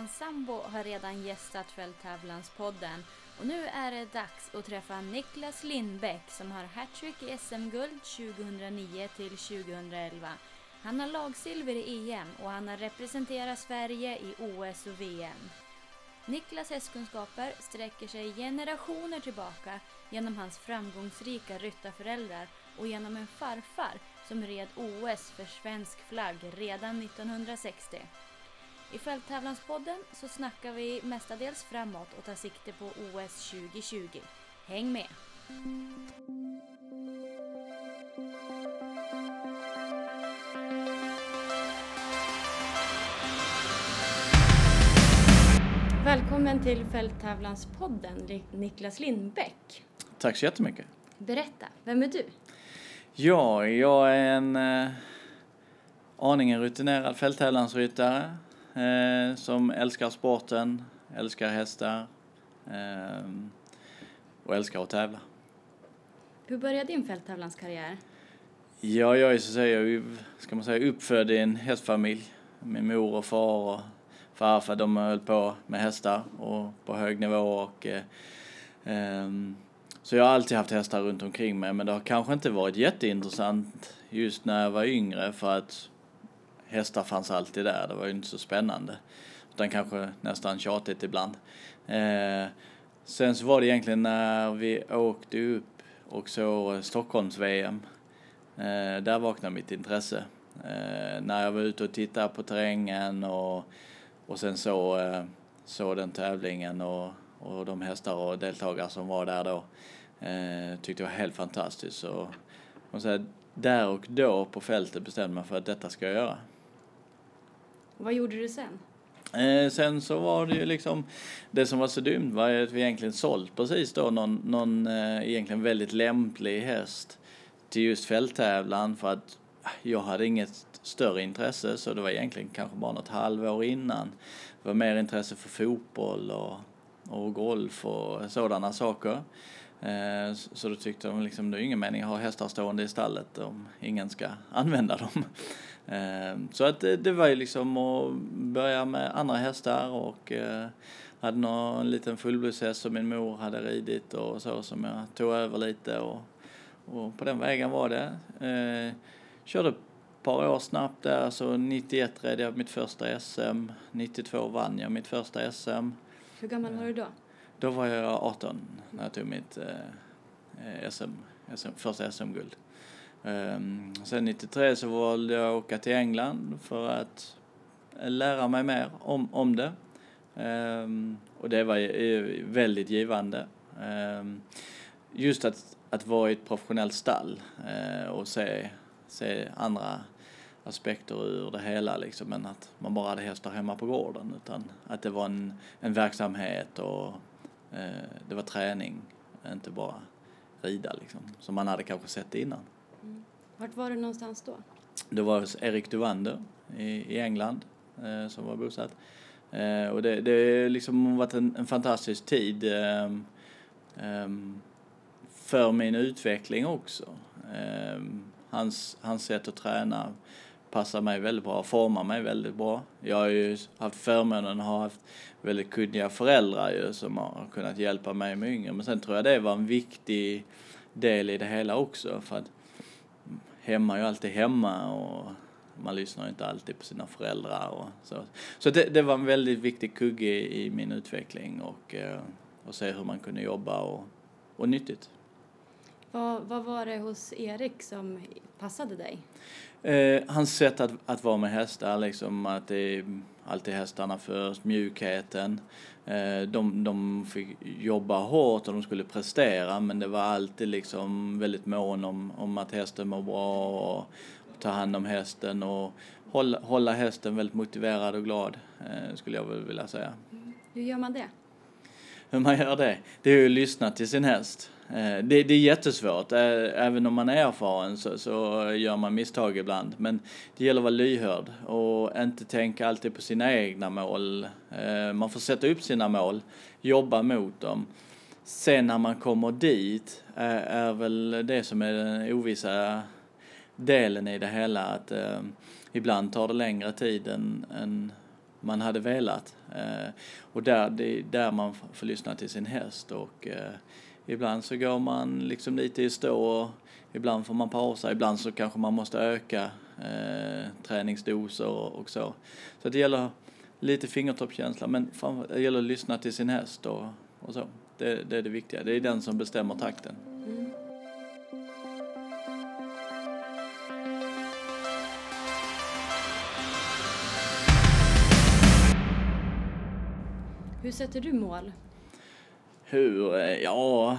Hans sambo har redan gästat Fälttävlanspodden och nu är det dags att träffa Niklas Lindbäck som har hattrick i SM-guld 2009 till 2011. Han har lagsilver i EM och han har representerat Sverige i OS och VM. Niklas hästkunskaper sträcker sig generationer tillbaka genom hans framgångsrika ryttarföräldrar och genom en farfar som red OS för svensk flagg redan 1960. I Fälttävlanspodden så snackar vi mestadels framåt och tar sikte på OS 2020. Häng med! Välkommen till Fälttävlanspodden, Niklas Lindbäck. Tack så jättemycket. Berätta, vem är du? Ja, jag är en eh, aningen rutinerad fälttävlansryttare eh, som älskar sporten, älskar hästar eh, och älskar att tävla. Hur började din fälttävlanskarriär? Ja, jag är så att säga, ska man säga, uppfödd i en hästfamilj. Min mor och far och farfar de höll på med hästar och på hög nivå och eh, ehm, så jag har alltid haft hästar runt omkring mig men det har kanske inte varit jätteintressant just när jag var yngre för att hästar fanns alltid där. Det var ju inte så spännande. Utan kanske nästan tjatigt ibland. Eh, sen så var det egentligen när vi åkte upp och såg Stockholms-VM. Eh, där vaknade mitt intresse. Eh, när jag var ute och tittade på terrängen och, och sen så, eh, så den tävlingen och, och de hästar och deltagare som var där då. Eh, tyckte det var helt fantastiskt. Så, och så här, där och då på fältet bestämde man för att detta ska jag göra. Vad gjorde du sen? Eh, sen så var det ju liksom, det som var så dumt var ju att vi egentligen sålt precis då någon, någon eh, egentligen väldigt lämplig häst till just fälttävlan för att ah, jag hade inget större intresse så det var egentligen kanske bara något halvår innan. Det var mer intresse för fotboll och, och golf och sådana saker. Eh, så då tyckte de liksom, det är ingen mening att ha hästar stående i stallet om ingen ska använda dem. Eh, så att det, var ju liksom att börja med andra hästar och eh, hade någon liten fullblodshäst som min mor hade ridit och så som jag tog över lite och, och på den vägen var det. Körde ett par år snabbt där, så 91 red jag mitt första SM, 92 vann jag mitt första SM. Hur gammal var du då? Då var jag 18 när jag tog mitt eh, SM, SM, första SM-guld. Ehm, sen 93 så valde jag att åka till England för att lära mig mer om, om det. Ehm, och det var väldigt givande. Ehm, just att, att vara i ett professionellt stall eh, och se, se andra aspekter ur det hela liksom än att man bara hade hästar hemma på gården utan att det var en, en verksamhet och Eh, det var träning, inte bara rida liksom, som man hade kanske sett innan. Mm. Vart var du någonstans då? Det var hos Erik Duvander i, i England eh, som var bosatt. Eh, och det, det liksom varit en, en fantastisk tid eh, för min utveckling också. Ehm, hans, hans sätt att träna passar mig väldigt bra, formar mig väldigt bra. Jag har ju haft förmånen att ha haft väldigt kunniga föräldrar ju som har kunnat hjälpa mig med yngre. Men sen tror jag det var en viktig del i det hela också för att hemma är ju alltid hemma och man lyssnar inte alltid på sina föräldrar och så. Så det, det var en väldigt viktig kugge i, min utveckling och, eh, och se hur man kunde jobba och, och nyttigt. Vad, vad var det hos Erik som passade dig? Eh, hans sätt att, att vara med hästar, liksom att det är alltid hästarna först, mjukheten. Eh, de, de fick jobba hårt och de skulle prestera men det var alltid liksom väldigt mån om, om att hästen mår bra och ta hand om hästen och hålla, hålla hästen väldigt motiverad och glad eh, skulle jag väl vilja säga. Hur gör man det? Hur man gör det? Det är ju att lyssna till sin häst. Eh, det, det är jättesvårt. Eh, även om man är erfaren så, så gör man misstag ibland. Men det gäller att vara lyhörd och inte tänka alltid på sina egna mål. Eh, man får sätta upp sina mål, jobba mot dem. Sen när man kommer dit är, är väl det som är den ovissa delen i det hela att eh, ibland tar det längre tid än, än man hade velat. Eh, och där, det är där man får lyssna till sin häst och eh, ibland så går man liksom lite i stå och ibland får man pausa, ibland så kanske man måste öka eh, träningsdoser och, och, så. Så det gäller lite fingertoppskänsla men det gäller att lyssna till sin häst och, och så. Det, det, är det viktiga, det är den som bestämmer takten. Mm. Hur sätter du mål? Hur? Eh, ja,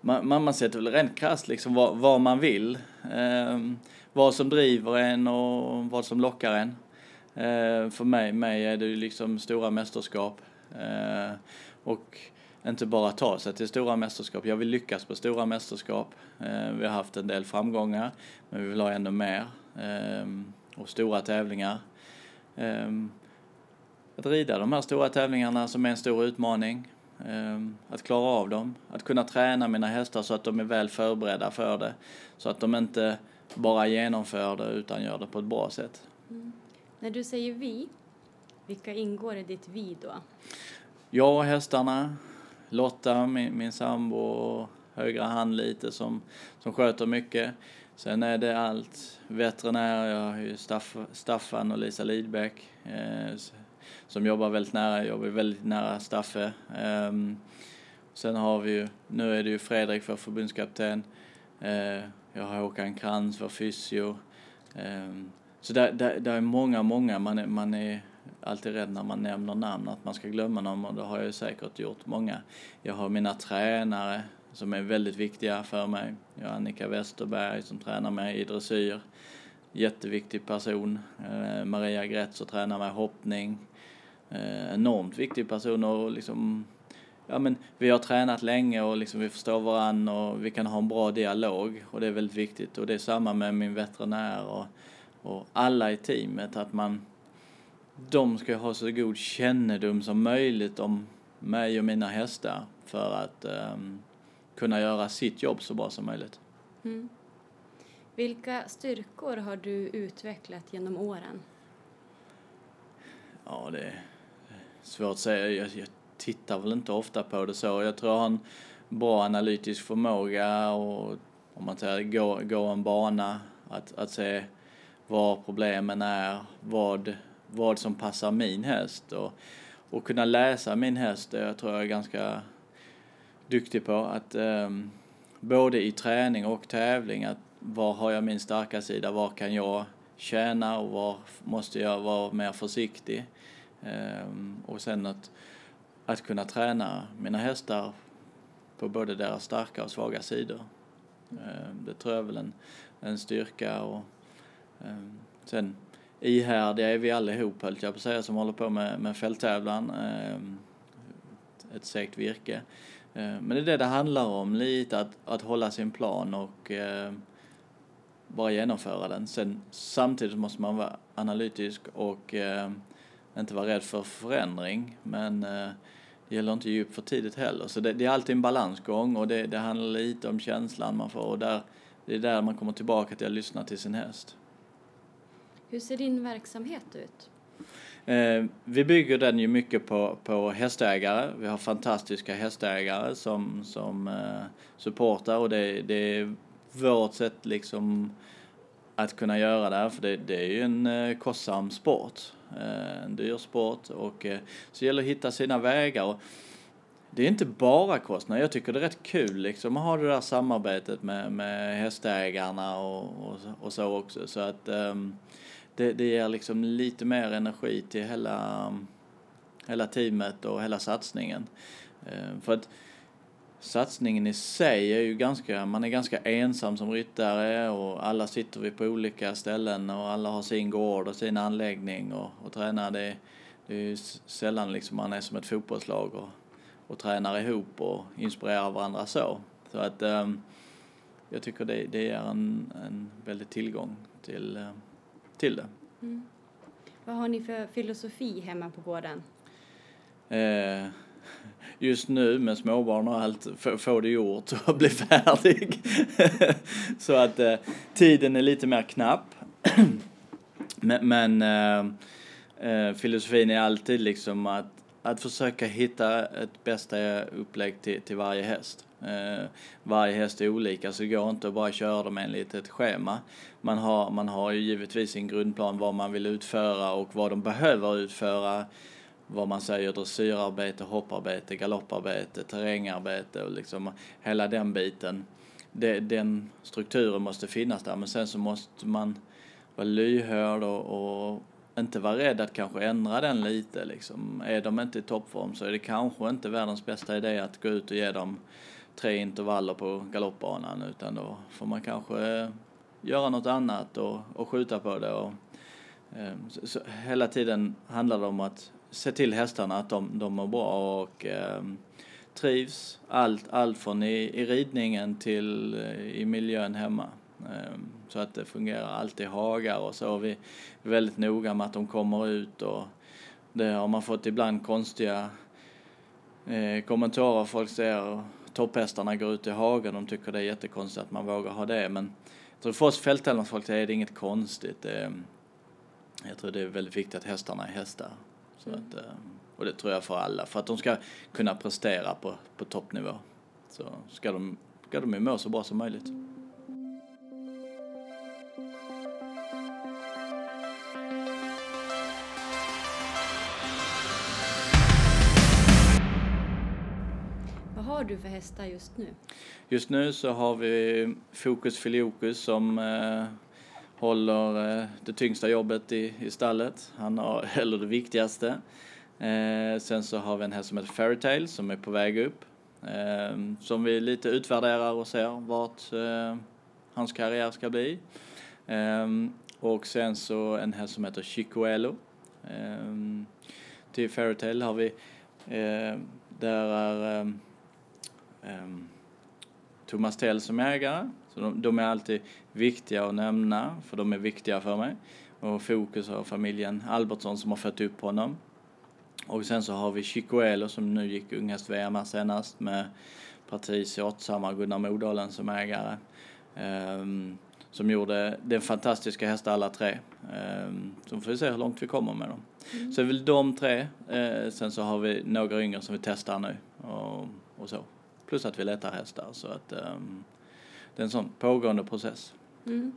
man, man sätter väl rent krasst liksom vad, vad man vill. Eh, vad som driver en och vad som lockar en. Eh, för mig, mig är det ju liksom stora mästerskap. Eh, och inte bara ta sig till stora mästerskap. Jag vill lyckas på stora mästerskap. Eh, vi har haft en del framgångar, men vi vill ha ännu mer. Ehm, och stora tävlingar. Ehm, att rida de här stora tävlingarna som är en stor utmaning. Ehm, att klara av dem, att kunna träna mina hästar så att de är väl förberedda för det. Så att de inte bara genomför det utan gör det på ett bra sätt. Mm. När du säger vi, vilka ingår i ditt vi då? Jag och hästarna, Lotta, min, min sambo och högra hand lite som, som sköter mycket. Sen är det allt veterinär, jag har ju Staff, Staffan och Lisa Lidbeck eh, som jobbar väldigt nära, jobbar väldigt nära Staffe. Um, sen har vi ju, nu är det ju Fredrik vår förbundskapten. Uh, jag har Håkan Krantz, vår fysio. Um, så där, där, där, är många, många, man är, man är alltid rädd när man nämner namn att man ska glömma någon och det har jag ju säkert gjort många. Jag har mina tränare som är väldigt viktiga för mig. Jag har Annika Westerberg som tränar mig i dressyr. Jätteviktig person. Eh, Maria Gretz tränar mig hoppning eh, enormt viktig person och liksom ja men vi har tränat länge och liksom vi förstår varandra och vi kan ha en bra dialog och det är väldigt viktigt och det är samma med min veterinär och, och alla i teamet att man de ska ha så god kännedom som möjligt om mig och mina hästar för att um, kunna göra sitt jobb så bra som möjligt. Mm. Vilka styrkor har du utvecklat genom åren? Ja, det svårt att säga. Jag, jag tittar väl inte ofta på det så. Jag tror jag har en bra analytisk förmåga och om man säger gå, gå en bana, att, att se var problemen är, vad, vad som passar min häst och, och kunna läsa min häst, det tror jag är ganska duktig på. Att um, både i träning och tävling, att var har jag min starka sida, var kan jag tjäna och var måste jag vara mer försiktig. Ehm, och sen att, att kunna träna mina hästar på både deras starka och svaga sidor. Ehm, det tror jag är väl en, en styrka och ehm, sen ihärdiga är vi allihop höll jag på att säga som håller på med, med fälttävlan. Ett segt virke. Men det är det det handlar om lite, att, att hålla sin plan och bara genomföra den. Sen samtidigt måste man vara analytisk och inte vara rädd för förändring men eh, det gäller inte att ge upp för tidigt heller. Så det, det, är alltid en balansgång och det, det handlar lite om känslan man får och där, det är där man kommer tillbaka till att lyssna till sin häst. Hur ser din verksamhet ut? Eh, vi bygger den ju mycket på, på hästägare. Vi har fantastiska hästägare som, som eh, supportar och det, det är vårt sätt liksom att kunna göra det här för det, det är ju en eh, kostsam sport. Eh, en dyr sport och eh, så gäller det att hitta sina vägar. Och det är inte bara kostnader, jag tycker det är rätt kul liksom att ha det där samarbetet med, med hästägarna och, och, och så också. Så att ehm, det, det ger liksom lite mer energi till hela, hela teamet och hela satsningen. Ehm, för att satsningen i sig är ju ganska, man är ganska ensam som ryttare och alla sitter vi på olika ställen och alla har sin gård och sin anläggning och, och tränar. Det, det är ju sällan liksom man är som ett fotbollslag och, och tränar ihop och inspirerar varandra så. Så att um, jag tycker det, det är en, en väldig tillgång till, uh, till det. Mm. Vad har ni för filosofi hemma på gården? Eh, just nu med småbarn och allt, få det gjort och bli färdig. så att eh, tiden är lite mer knapp. men, men eh, eh, filosofin är alltid liksom att, att försöka hitta ett bästa upplägg till, till varje häst. Eh, varje häst är olika så det går inte att bara köra dem enligt ett schema. Man har, man har ju givetvis en grundplan vad man vill utföra och vad de behöver utföra. Vad man säger dressyrarbete, hopparbete, galopparbete, terrängarbete och liksom hela den biten. Det, den strukturen måste finnas där men sen så måste man vara lyhörd och, och inte vara rädd att kanske ändra den lite liksom. Är de inte i toppform så är det kanske inte världens bästa idé att gå ut och ge dem tre intervaller på galoppbanan utan då får man kanske eh, göra något annat och, och skjuta på det. Och, eh, så, så, hela tiden handlar det om att se till hästarna att de, de mår bra och eh, trivs. Allt, allt från i, i ridningen till eh, i miljön hemma. Eh, så att det fungerar alltid hagar och så. Vi är väldigt noga med att de kommer ut och det har man fått ibland konstiga eh, kommentarer. Folk säger topphästarna går ut i hagen. De tycker det är jättekonstigt att man vågar ha det. Men jag tror för oss fälttävlansfolk är det inget konstigt. Ehm, jag tror det är väldigt viktigt att hästarna är hästar. Så mm. att, eh, och det tror jag för alla. För att de ska kunna prestera på, på toppnivå så ska de, ska de ju må så bra som möjligt. har du för hästar just nu? Just nu så har vi Fokus Filiokus som eh, håller eh, det tyngsta jobbet i, i stallet. Han har, eller det viktigaste. Eh, sen så har vi en häst som heter Fairytale som är på väg upp. Eh, som vi lite utvärderar och ser vart eh, hans karriär ska bli. Eh, och sen så en häst som heter Chicoelo. Ehm, till Fairytale har vi, eh, där är ehm, ehm, Thomas Tell som ägare. Så de, de, är alltid viktiga att nämna, för de är viktiga för mig. Och fokus har familjen Albertsson som har fött upp honom. Och sen så har vi Chicoelo som nu gick unghäst-VM här senast med Patricia och Gunnar Modalen som ägare. Um, som gjorde, är fantastiska hästar alla tre. Um, så får vi se hur långt vi kommer med dem. Mm. Så det är väl de tre. Uh, sen så har vi några yngre som vi testar nu och, och så. Plus att vi letar hästar så att um, det är en sån pågående process. Mm.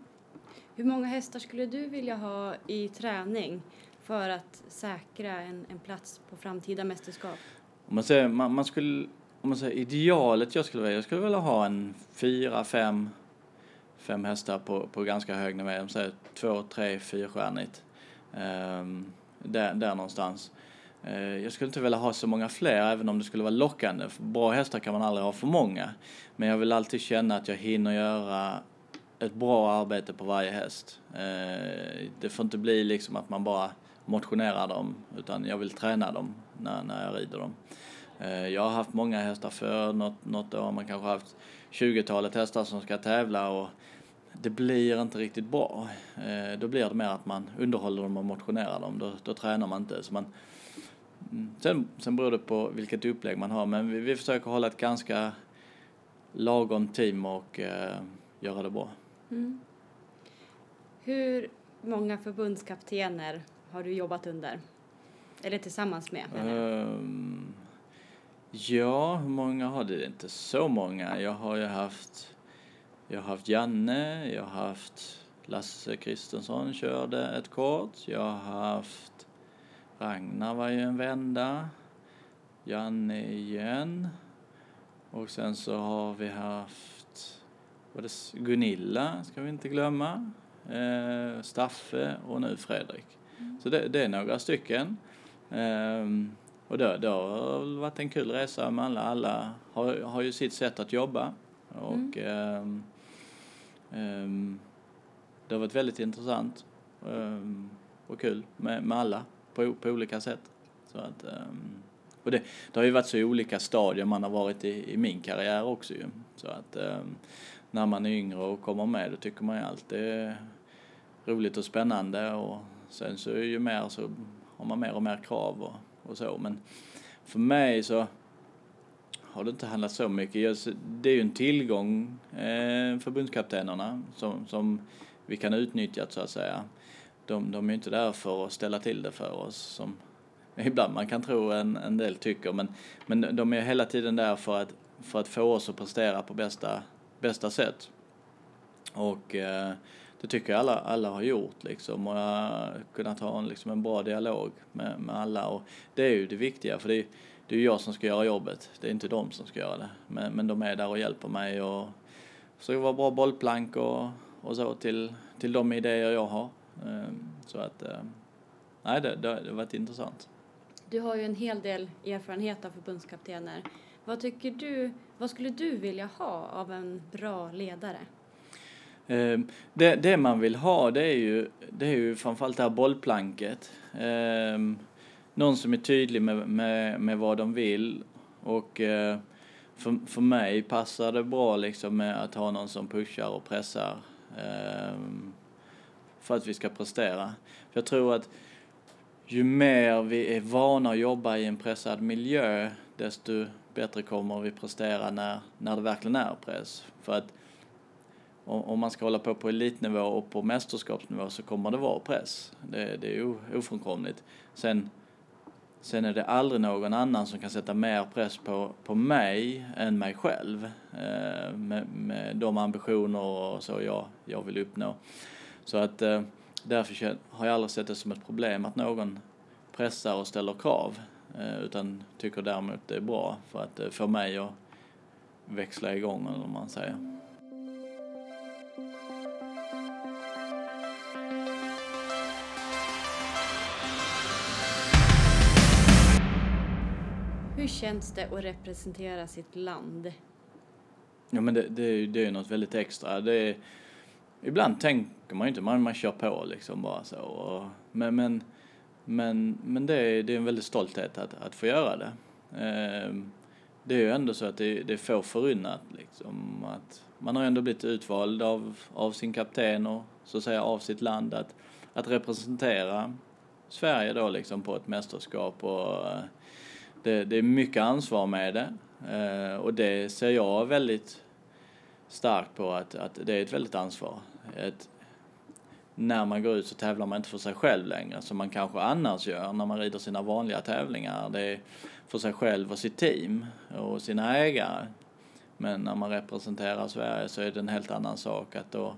Hur många hästar skulle du vilja ha i träning för att säkra en, en plats på framtida mästerskap? Om man säger, man, man skulle, om man säger idealet jag skulle vilja, jag skulle vilja ha en fyra, fem, fem hästar på, på ganska hög nivå. Jag säger två, tre, fyrstjärnigt. Um, där, där någonstans. Eh, jag skulle inte vilja ha så många fler även om det skulle vara lockande. För Bra hästar kan man aldrig ha för många. Men jag vill alltid känna att jag hinner göra ett bra arbete på varje häst. Eh, det får inte bli liksom att man bara motionerar dem utan jag vill träna dem när, när jag rider dem. Eh, jag har haft många hästar för något, något år man kanske haft 20-talet hästar som ska tävla och det blir inte riktigt bra. Då blir det mer att man underhåller dem och motionerar dem. Då, då tränar man inte. Så man, Mm. Sen, sen beror det på vilket upplägg man har men vi, vi försöker hålla ett ganska lagom team och eh, göra det bra. Mm. Hur många förbundskaptener har du jobbat under? Eller tillsammans med? Um, ja, hur många har det? Inte så många. Jag har ju haft, jag har haft Janne, jag har haft Lasse Kristensson körde ett kort, jag har haft Ragnar var ju en vända. Janne igen. Och sen så har vi haft var det Gunilla, ska vi inte glömma. Eh, Staffe och nu Fredrik. Mm. Så det, det, är några stycken. Eh, och det, det har varit en kul resa med alla. Alla har, har ju sitt sätt att jobba. Och mm. eh, det har varit väldigt intressant ehm, och kul med, med alla på, på olika sätt. Så att, um, och det, det har ju varit så olika stadier man har varit i, i min karriär också ju. Så att um, när man är yngre och kommer med då tycker man ju alltid är roligt och spännande och sen så ju mer så har man mer och mer krav och, och så. Men för mig så har det inte handlat så mycket. Det är ju en tillgång, eh, förbundskaptenerna, som, som vi kan utnyttja så att säga de, de är inte där för att ställa till det för oss som ibland man kan tro en, en del tycker. Men, men de är hela tiden där för att, för att få oss att prestera på bästa, bästa sätt. Och eh, det tycker jag alla, alla har gjort liksom. Och jag har kunnat ha en, liksom en bra dialog med, med alla. Och det är ju det viktiga för det är, det är jag som ska göra jobbet. Det är inte de som ska göra det. Men, men de är där och hjälper mig och försöker vara bra bollplank och, och så till, till de idéer jag har. Ehm, så att, eh, nej det, det, det har varit intressant. Du har ju en hel del erfarenhet av förbundskaptener. Vad tycker du, vad skulle du vilja ha av en bra ledare? Ehm, det, det man vill ha det är ju, det är ju framförallt det här bollplanket. Ehm, någon som är tydlig med, med, med vad de vill och eh, för, för mig passar det bra liksom med att ha någon som pushar och pressar för att vi ska prestera. För jag tror att ju mer vi är vana att jobba i en pressad miljö, desto bättre kommer vi prestera när, när det verkligen är press. För att om man ska hålla på på elitnivå och på mästerskapsnivå så kommer det vara press. Det, det är ofrånkomligt. Sen, sen är det aldrig någon annan som kan sätta mer press på, på mig än mig själv eh, med, med de ambitioner och så jag, jag vill uppnå. Så att eh, därför har jag aldrig sett det som ett problem att någon pressar och ställer krav. Eh, utan tycker däremot det är bra för att eh, få mig att växla igång eller vad man säger. Hur känns det att representera sitt land? Ja men det, det, det är ju något väldigt extra. Det är, ibland tänker man ju inte, man, man kör på liksom bara så. Och, men, men, men, men det, är, det är en väldigt stolthet att, att få göra det. Eh, det är ju ändå så att det, det är få förunnat liksom. Att man har ändå blivit utvald av, av sin kapten och så att säga av sitt land att, att representera Sverige då liksom på ett mästerskap och eh, det, det är mycket ansvar med det. Eh, och det ser jag väldigt starkt på att, att det är ett väldigt ansvar ett, när man går ut så tävlar man inte för sig själv längre som man kanske annars gör när man rider sina vanliga tävlingar. Det är för sig själv och sitt team och sina ägare. Men när man representerar Sverige så är det en helt annan sak att då,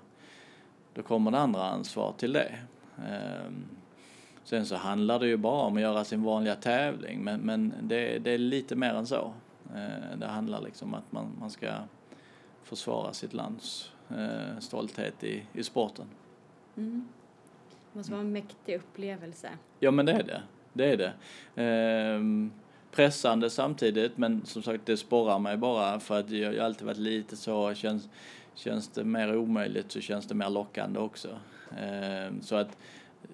då kommer det andra ansvar till det. Ehm, sen så handlar det ju bara om att göra sin vanliga tävling men, men det, det är lite mer än så. Ehm, det handlar liksom om att man, man ska försvara sitt lands eh, stolthet i, i sporten. Mm. Det måste vara en mäktig upplevelse. Ja men det är det. Det är det. Eh, pressande samtidigt men som sagt det sporrar mig bara för att jag har alltid varit lite så, känns, känns det mer omöjligt så känns det mer lockande också. Eh, så att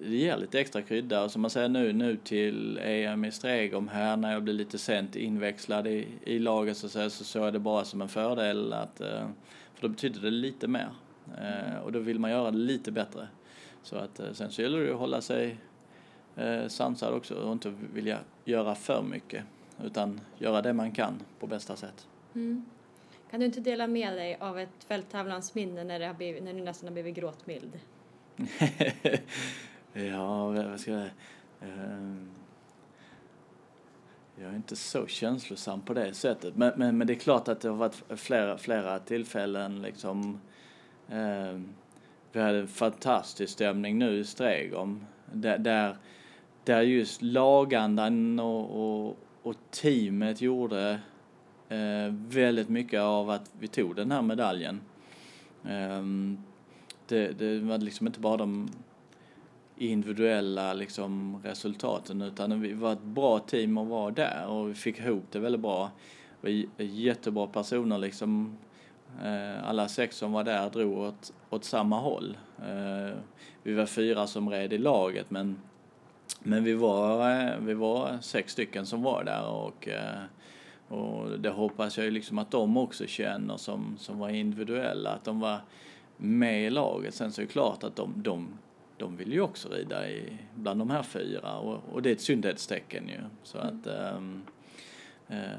det ger lite extra krydda och som man säger nu, nu till EM i Stregom här när jag blir lite sent inväxlad i, i laget så, så, så såg jag det bara som en fördel att eh, för då betyder det lite mer. Eh, och då vill man göra det lite bättre. Så att eh, sen så gäller det att hålla sig eh, sansad också och inte vilja göra för mycket. Utan göra det man kan på bästa sätt. Mm. Kan du inte dela med dig av ett fälttävlansminne när, det har blivit, när du nästan har blivit gråtmild? ja, vad ska jag... Um jag är inte så känslosam på det sättet. Men, men, men det är klart att det har varit flera, flera tillfällen liksom. Eh, vi hade en fantastisk stämning nu i Stregom. Där, där, där just lagandan och, och, och teamet gjorde eh, väldigt mycket av att vi tog den här medaljen. Eh, det, det var liksom inte bara de individuella liksom, resultaten utan vi var ett bra team att vara där och vi fick ihop det väldigt bra. Vi var jättebra personer liksom. Eh, alla sex som var där drog åt, åt samma håll. Eh, vi var fyra som red i laget men, men vi, var, eh, vi var sex stycken som var där och, och det hoppas jag liksom att de också känner som, som var individuella, att de var med i laget. Sen så är det klart att de, de de vill ju också rida i, bland de här fyra och, och det är ett syndhetstecken ju. Så mm. att um,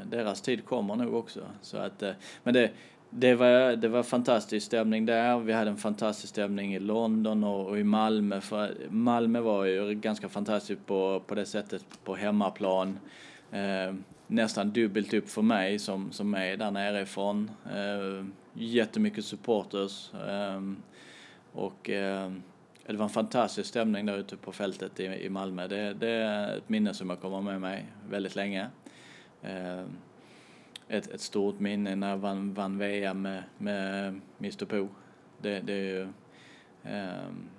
deras tid kommer nog också. Så att, uh, men det, det var, det var fantastisk stämning där. Vi hade en fantastisk stämning i London och, och i Malmö. För Malmö var ju ganska fantastiskt på, på det sättet på hemmaplan. Eh, nästan dubbelt upp för mig som, som är där nerifrån. Eh, jättemycket supporters. Eh, och eh, det var en fantastisk stämning där ute på fältet i, i Malmö. Det, det är ett minne som jag kommer med mig väldigt länge. Eh, ett, ett stort minne när jag vann, vann VM med, med Mr Po. Det, det är ju, ehm,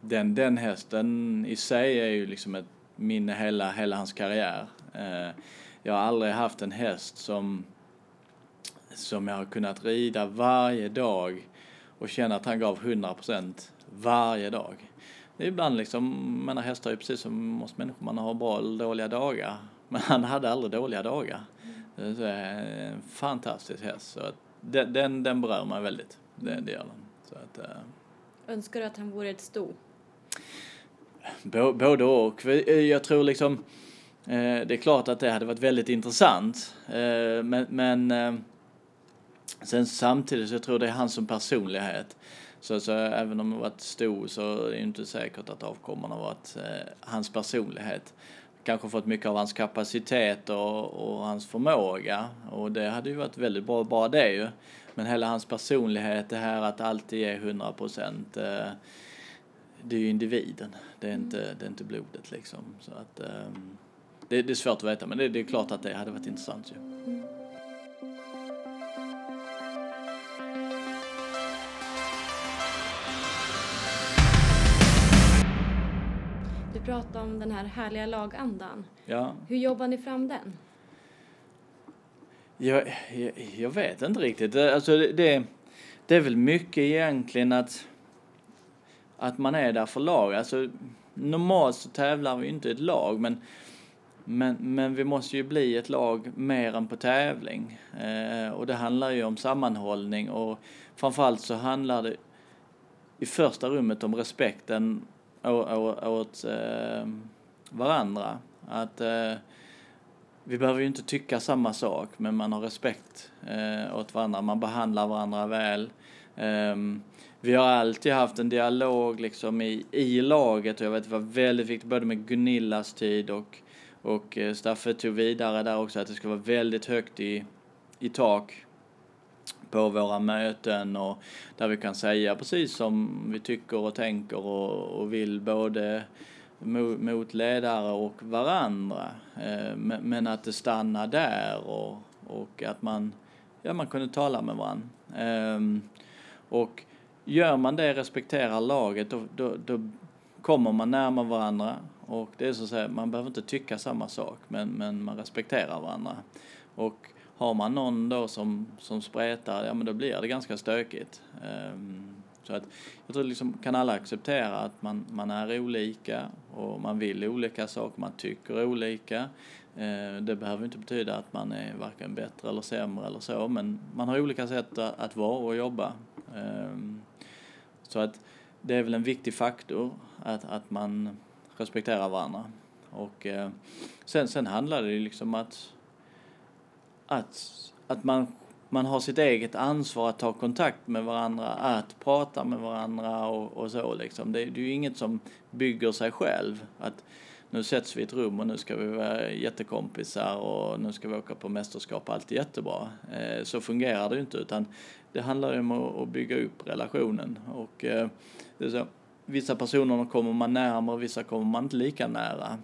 den, den hästen i sig är ju liksom ett minne hela, hela hans karriär. Eh, jag har aldrig haft en häst som, som jag har kunnat rida varje dag och känna att han gav 100 procent varje dag. Det är ibland liksom, menar hästar är precis som oss människor, man har bra eller dåliga dagar. Men han hade aldrig dåliga dagar. Det är en fantastisk häst. Så att den, den, den berör mig väldigt. Det, det gör den. Så att, äh, Önskar du att han vore ett sto? Både och. Jag tror liksom, eh, det är klart att det hade varit väldigt intressant. Eh, men, men eh, sen samtidigt så jag tror det är han som personlighet. Så, så även om han varit stor så är det inte säkert att avkomman har varit eh, hans personlighet. Kanske fått mycket av hans kapacitet och, och, hans förmåga och det hade ju varit väldigt bra, bara det ju. Men hela hans personlighet, det här att alltid ge 100 procent, eh, det är ju individen. Det är inte, det är inte blodet liksom. Så att, eh, det, det, är svårt att veta men det, det, är klart att det hade varit intressant ju. Prata om den här härliga lagandan. Ja. Hur jobbar ni fram den? Jag, jag, jag vet inte riktigt. Alltså det, det är väl mycket egentligen att, att man är där för lag. Alltså, normalt så tävlar vi inte ett lag, men, men, men vi måste ju bli ett lag mer än på tävling. Eh, och det handlar ju om sammanhållning och framförallt så handlar det i första rummet om respekten åt eh, varandra. Att eh, vi behöver ju inte tycka samma sak, men man har respekt eh, åt varandra. Man behandlar varandra väl. Eh, vi har alltid haft en dialog liksom i, i laget och jag vet det var väldigt viktigt både med Gunillas tid och, och eh, Staffe tog vidare där också att det ska vara väldigt högt i, i tak på våra möten och där vi kan säga precis som vi tycker och tänker och, och vill både mot, mot ledare och varandra. Eh, men att det stannar där och, och att man, ja, man kunde tala med varandra. Ehm, och gör man det, respekterar laget, då, då, då kommer man närmare varandra och det är så att säga, man behöver inte tycka samma sak men, men man respekterar varandra. Och har man någon då som, som spretar, ja men då blir det ganska stökigt. Um, så att jag tror liksom kan alla acceptera att man, man är olika och man vill olika saker, man tycker olika. Uh, det behöver inte betyda att man är varken bättre eller sämre eller så, men man har olika sätt att, att vara och jobba. Um, så att det är väl en viktig faktor att, att man respekterar varandra. Och uh, sen, sen handlar det ju liksom att att, att man, man har sitt eget ansvar att ta kontakt med varandra, att prata med varandra och, och så liksom. Det, det är ju inget som bygger sig själv. Att nu sätts vi i ett rum och nu ska vi vara jättekompisar och nu ska vi åka på mästerskap, och allt är jättebra. Eh, så fungerar det ju inte utan det handlar ju om att, att bygga upp relationen och eh, det är så, vissa personer kommer man närmare, vissa kommer man inte lika nära.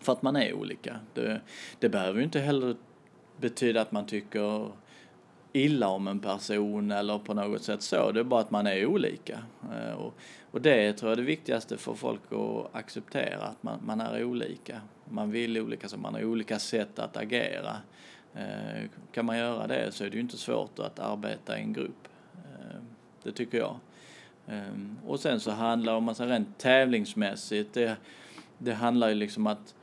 För att man är olika. Det, det behöver ju inte heller betyda att man tycker illa om en person eller på något sätt så. Det är bara att man är olika. Eh, och, och det tror jag är det viktigaste för folk att acceptera, att man, man är olika. Man vill olika, så man har olika sätt att agera. Eh, kan man göra det så är det ju inte svårt att arbeta i en grupp. Eh, det tycker jag. Och sen så handlar det om, man rent tävlingsmässigt, det, det handlar ju liksom att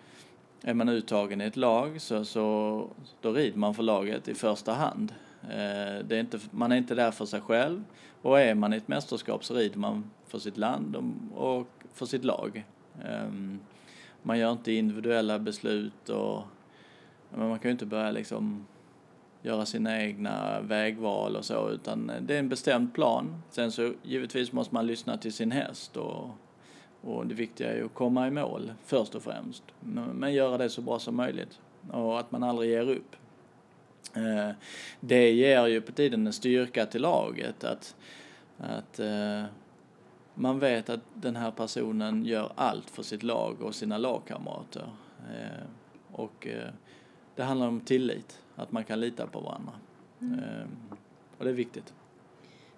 är man uttagen i ett lag så, så då rider man för laget i första hand. Eh, det är inte, man är inte där för sig själv och är man i ett mästerskap så rider man för sitt land och för sitt lag. Ehm, man gör inte individuella beslut och men man kan ju inte börja liksom göra sina egna vägval och så utan eh, det är en bestämd plan. Sen så givetvis måste man lyssna till sin häst och, och det viktiga är ju att komma i mål först och främst. Men göra det så bra som möjligt och att man aldrig ger upp. Eh, det ger ju på tiden en styrka till laget att, att eh, man vet att den här personen gör allt för sitt lag och sina lagkamrater. Eh, och det handlar om tillit, att man kan lita på varandra. Mm. Och det är viktigt.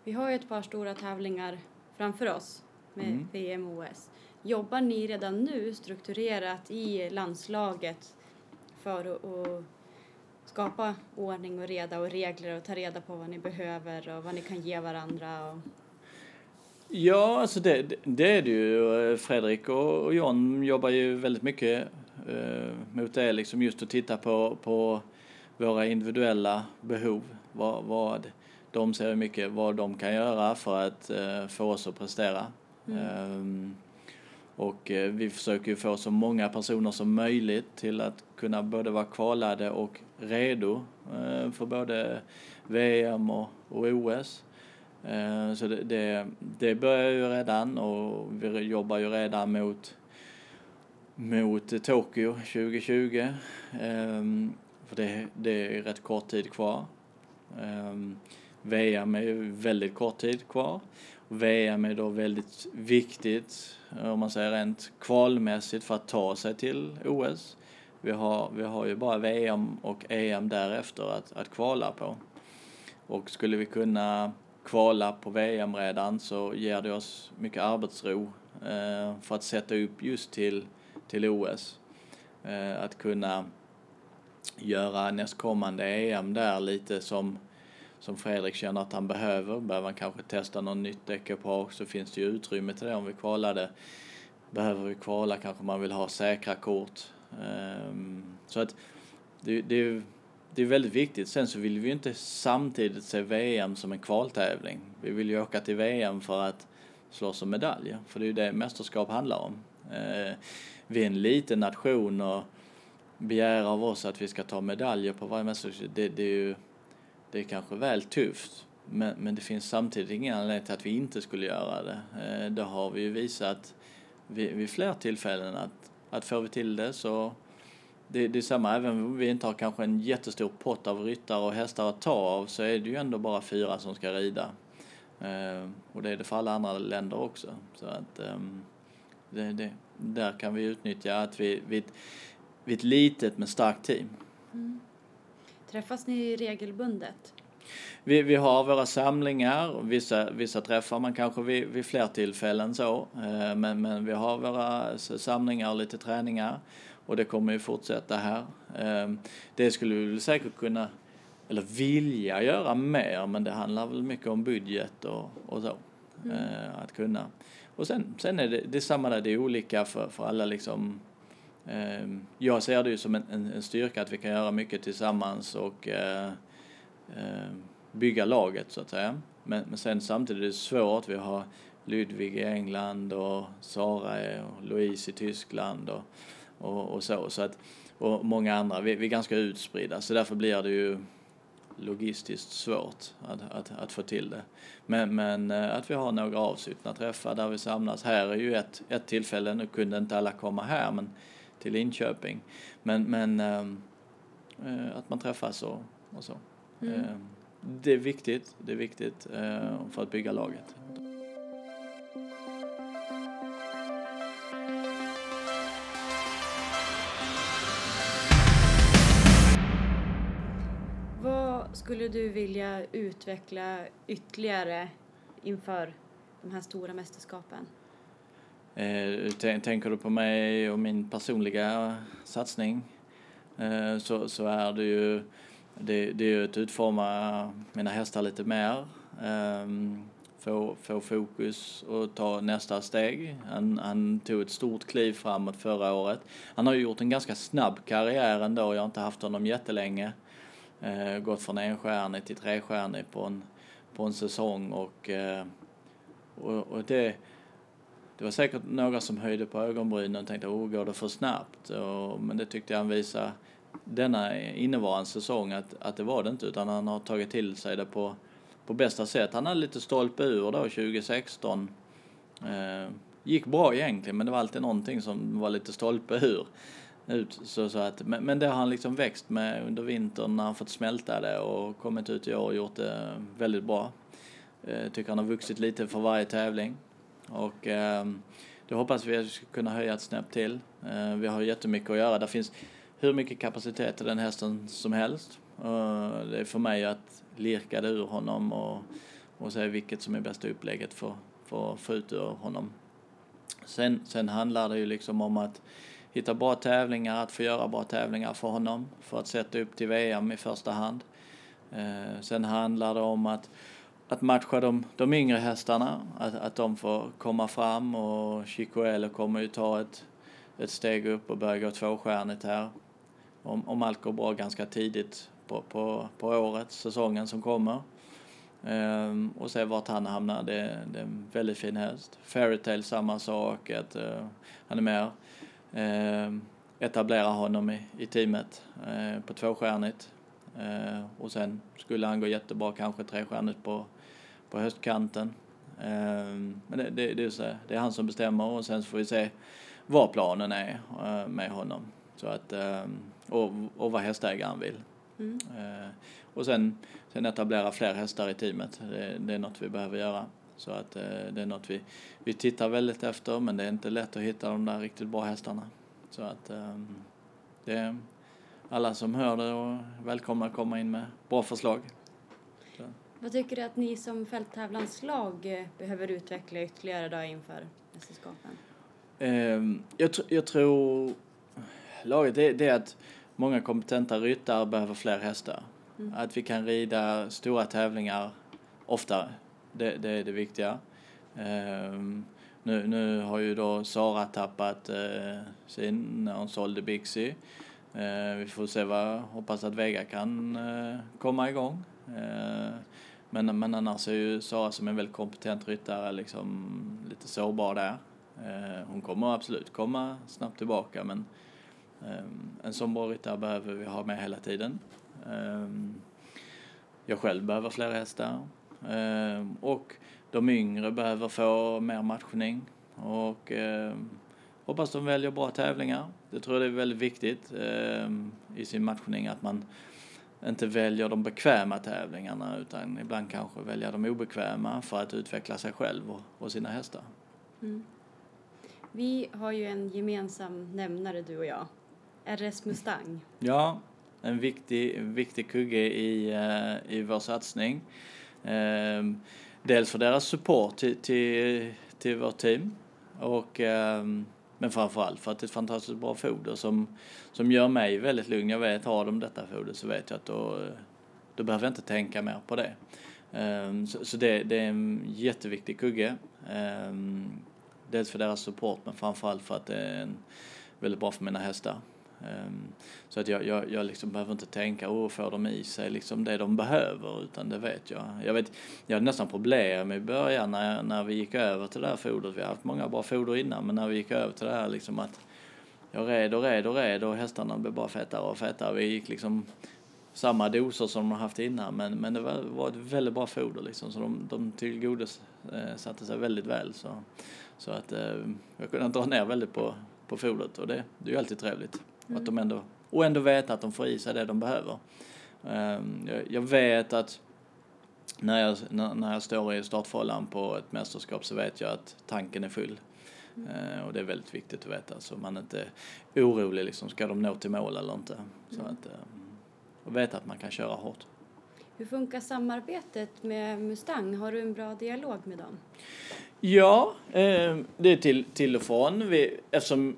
Vi har ju ett par stora tävlingar framför oss med mm. VM och OS. Jobbar ni redan nu strukturerat i landslaget för att skapa ordning och reda och regler och ta reda på vad ni behöver och vad ni kan ge varandra? Och... Ja, alltså det, det är det ju. Fredrik och John jobbar ju väldigt mycket eh, mot det, liksom just att titta på, på våra individuella behov. Vad, vad de ser mycket vad de kan göra för att eh, få oss att prestera. Mm. Ehm, och eh, vi försöker ju få så många personer som möjligt till att kunna både vara kvalade och redo eh, för både VM och, OS. Ehm, så det, det, det, börjar ju redan och vi jobbar ju redan mot, mot Tokyo 2020. Ehm, för det, det är rätt kort tid kvar. VM är ju väldigt kort tid kvar. VM är då väldigt viktigt, eh, om man säger rent kvalmässigt, för att ta sig till OS. Vi har, vi har ju bara VM och EM därefter att, att kvala på. Och skulle vi kunna kvala på VM redan så ger det oss mycket arbetsro eh, för att sätta upp just till, till OS. Eh, att kunna göra nästkommande EM där lite som som Fredrik känner att han behöver. Behöver han kanske testa något nytt ekipage så finns det ju utrymme till det om vi kvalade. Behöver vi kvala kanske man vill ha säkra kort. Ehm, så att det, det, det är väldigt viktigt. Sen så vill vi ju inte samtidigt se VM som en kvaltävling. Vi vill ju åka till VM för att slåss om medaljer, för det är ju det mästerskap handlar om. Ehm, vi är en liten nation och begär av oss att vi ska ta medaljer på varje mästerskap, det, det är ju det är kanske väl tufft. Men, men det finns samtidigt ingen anledning till att vi inte skulle göra det. Eh, det har vi ju visat vid, vid fler tillfällen att, att får vi till det så det, det är samma, även om vi inte har kanske en jättestor pott av ryttare och hästar att ta av så är det ju ändå bara fyra som ska rida. Eh, och det är det för alla andra länder också. Så att eh, det, det, där kan vi utnyttja att vi, vi, vi är ett litet men starkt team. Mm. Träffas ni regelbundet? Vi, vi har våra samlingar, vissa, vissa träffar man kanske vid, vid fler tillfällen så. Eh, men, men vi har våra samlingar och lite träningar och det kommer ju fortsätta här. Eh, det skulle vi säkert kunna, eller vilja göra mer, men det handlar väl mycket om budget och, och så. Mm. Eh, att kunna. Och sen, sen är det, det är samma där, det är olika för, för alla liksom Ehm, jag ser det ju som en, en, styrka att vi kan göra mycket tillsammans och eh, eh, bygga laget så att säga. Men, men sen samtidigt är det svårt. Vi har Ludvig i England och Sara och Louise i Tyskland och, och, och så. så att, och många andra. Vi, vi är ganska utspridda så därför blir det ju logistiskt svårt att, att, att få till det. Men, men eh, att vi har några avslutna träffar där vi samlas. Här är ju ett, ett tillfälle, nu kunde inte alla komma här men till Linköping. Men, men eh, att man träffas och, och så. Mm. Eh, det är viktigt, det är viktigt eh, för att bygga laget. Vad skulle du vilja utveckla ytterligare inför de här stora mästerskapen? Eh, tänker du på mig och min personliga satsning eh, så, så är det ju det, det är ju att utforma mina hästar lite mer. Ehm, få, få fokus och ta nästa steg. Han, han tog ett stort kliv framåt förra året. Han har ju gjort en ganska snabb karriär ändå. Jag har inte haft honom jättelänge. Eh, gått från enstjärnig till trestjärnig på en, på en säsong och, eh, och, och det det var säkert några som höjde på ögonbrynen och tänkte, oh, går det för snabbt? Och, men det tyckte jag han visade denna innevarande säsong att, att det var det inte utan han har tagit till sig det på, på bästa sätt. Han hade lite stolpe ur då 2016. Eh, gick bra egentligen men det var alltid någonting som var lite stolpe ur. Ut, så, så att, men, men det har han liksom växt med under vintern när han fått smälta det och kommit ut i år och gjort det väldigt bra. Eh, tycker han har vuxit lite för varje tävling. Och eh, det hoppas vi att vi ska kunna höja ett snäpp till. Eh, vi har jättemycket att göra. Det finns hur mycket kapacitet i den hästen som helst. Eh, det är för mig att lirka det ur honom och, och se vilket som är bästa upplägget för, för att få ut ur honom. Sen, sen handlar det ju liksom om att hitta bra tävlingar, att få göra bra tävlingar för honom, för att sätta upp till VM i första hand. Eh, sen handlar det om att, att matcha de, de yngre hästarna, att, att de får komma fram och Chicoello kommer ju ta ett, ett steg upp och börja gå tvåstjärnigt här. Om, om allt går bra ganska tidigt på, på, på året, säsongen som kommer. Ehm, och se vart han hamnar. Det, det, är en väldigt fin häst. Fairytale samma sak, att uh, han är med Ehm, etablera honom i, i teamet eh, på tvåstjärnigt. Eh, och sen skulle han gå jättebra kanske trestjärnigt på, på höstkanten. Ehm, men det, det, det, är så, det är han som bestämmer och sen så får vi se vad planen är med honom. Så att, och, och vad hästägaren vill. Mm. och sen Sen etablera fler hästar i teamet, det, det är något vi behöver göra. Så att eh, det är något vi, vi tittar väldigt efter men det är inte lätt att hitta de där riktigt bra hästarna. Så att ehm, det alla som hör det och välkomna att komma in med bra förslag. Vad tycker du att ni som fälttävlanslag eh, behöver utveckla ytterligare då inför mästerskapen? Ehm, jag, jag tror laget det, det är att många kompetenta ryttare behöver fler hästar. Mm. Att vi kan rida stora tävlingar oftare. Det, det är det viktiga. Um, nu, nu har ju då Sara tappat uh, sin när hon sålde Bixie. Uh, vi får se vad, hoppas att Vega kan uh, komma igång. Men, men annars är ju Sara som en väldigt kompetent ryttare liksom lite sårbar där. Eh, hon kommer absolut komma snabbt tillbaka men eh, en sån bra ryttare behöver vi ha med hela tiden. Eh, jag själv behöver fler hästar. Och de yngre behöver få mer matchning. Och hoppas de väljer bra tävlingar. Det tror jag är väldigt viktigt i sin matchning att man inte väljer de bekväma tävlingarna utan ibland kanske väljer de obekväma för att utveckla sig själv och, sina hästar. Mm. Vi har ju en gemensam nämnare du och jag. RS Mustang. Ja, en viktig, viktig kugge i, eh, i vår satsning. Ehm, dels för deras support till, till, till vårt team och ehm, men framförallt för att det är ett fantastiskt bra foder som, som gör mig väldigt lugn. Jag vet, har de detta foder så vet jag att då, då behöver jag inte tänka mer på det. Ehm, så, så det, det, är en jätteviktig kugge. Ehm, dels för deras support men framförallt för att det är en, väldigt bra för mina hästar. Ehm, så att jag, jag, jag liksom behöver inte tänka, åh, får de i sig liksom det de behöver, utan det vet jag. Jag, vet, jag hade nästan problem i början när, när vi gick över till det här fodret. Vi har haft många bra foder innan, men när vi gick över till det här liksom att jag red och red och red och hästarna blev bara fetare och fetare. Vi gick liksom samma doser som de haft innan, men, men det var, var ett väldigt bra foder liksom, så de, de tillgodosatte eh, sig väldigt väl. Så, så att eh, jag kunde dra ner väldigt på, på fodret och det, det är ju alltid trevligt. Mm. Att de ändå, och ändå veta att de får i sig det de behöver. Ehm, jag vet att när jag, när jag står i startfållan på ett mästerskap så vet jag att tanken är full. Mm. Ehm, och det är väldigt viktigt att veta så man inte är orolig liksom, ska de nå till mål eller inte. Så mm. att, ehm, och veta att man kan köra hårt. Hur funkar samarbetet med Mustang? Har du en bra dialog med dem? Ja, det är till, till och från. Vi, eftersom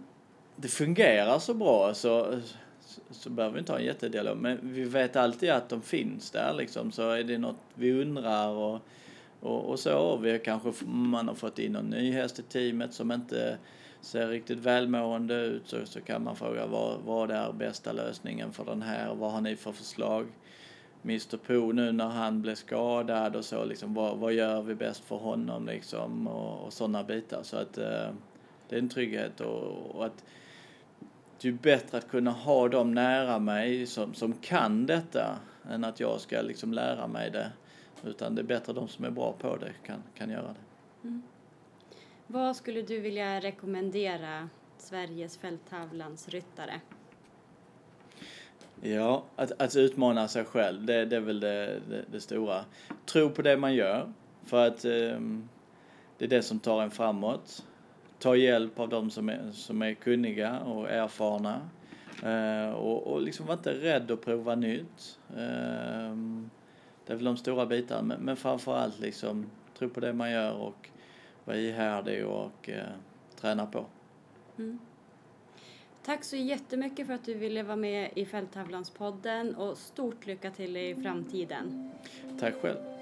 det fungerar så bra så, så, så behöver vi inte ha en jättedialog. Men vi vet alltid att de finns där liksom. Så är det något vi undrar och, och, och så. Vi har kanske, man har fått in någon ny häst i teamet som inte ser riktigt välmående ut så, så kan man fråga vad, vad är bästa lösningen för den här? Vad har ni för förslag? Mr Po nu när han blev skadad och så liksom, vad, vad gör vi bäst för honom liksom och, och sådana bitar. Så att eh, det är en trygghet och, och att det är bättre att kunna ha dem nära mig som, som kan detta än att jag ska liksom lära mig det. Utan det är bättre de som är bra på det kan, kan göra det. Mm. Vad skulle du vilja rekommendera Sveriges fälttävlansryttare? Ja, att, att utmana sig själv, det, det är väl det, det, det, stora. Tro på det man gör, för att um, det är det som tar en framåt. Ta hjälp av de som är, som är kunniga och erfarna. Uh, och, och liksom vara inte rädd att prova nytt. Uh, det är väl de stora bitarna, men, men framförallt liksom tro på det man gör och vara ihärdig och uh, träna på. Mm. Tack så jättemycket för att du ville vara med i Fälttävlanspodden och stort lycka till i framtiden. Tack själv.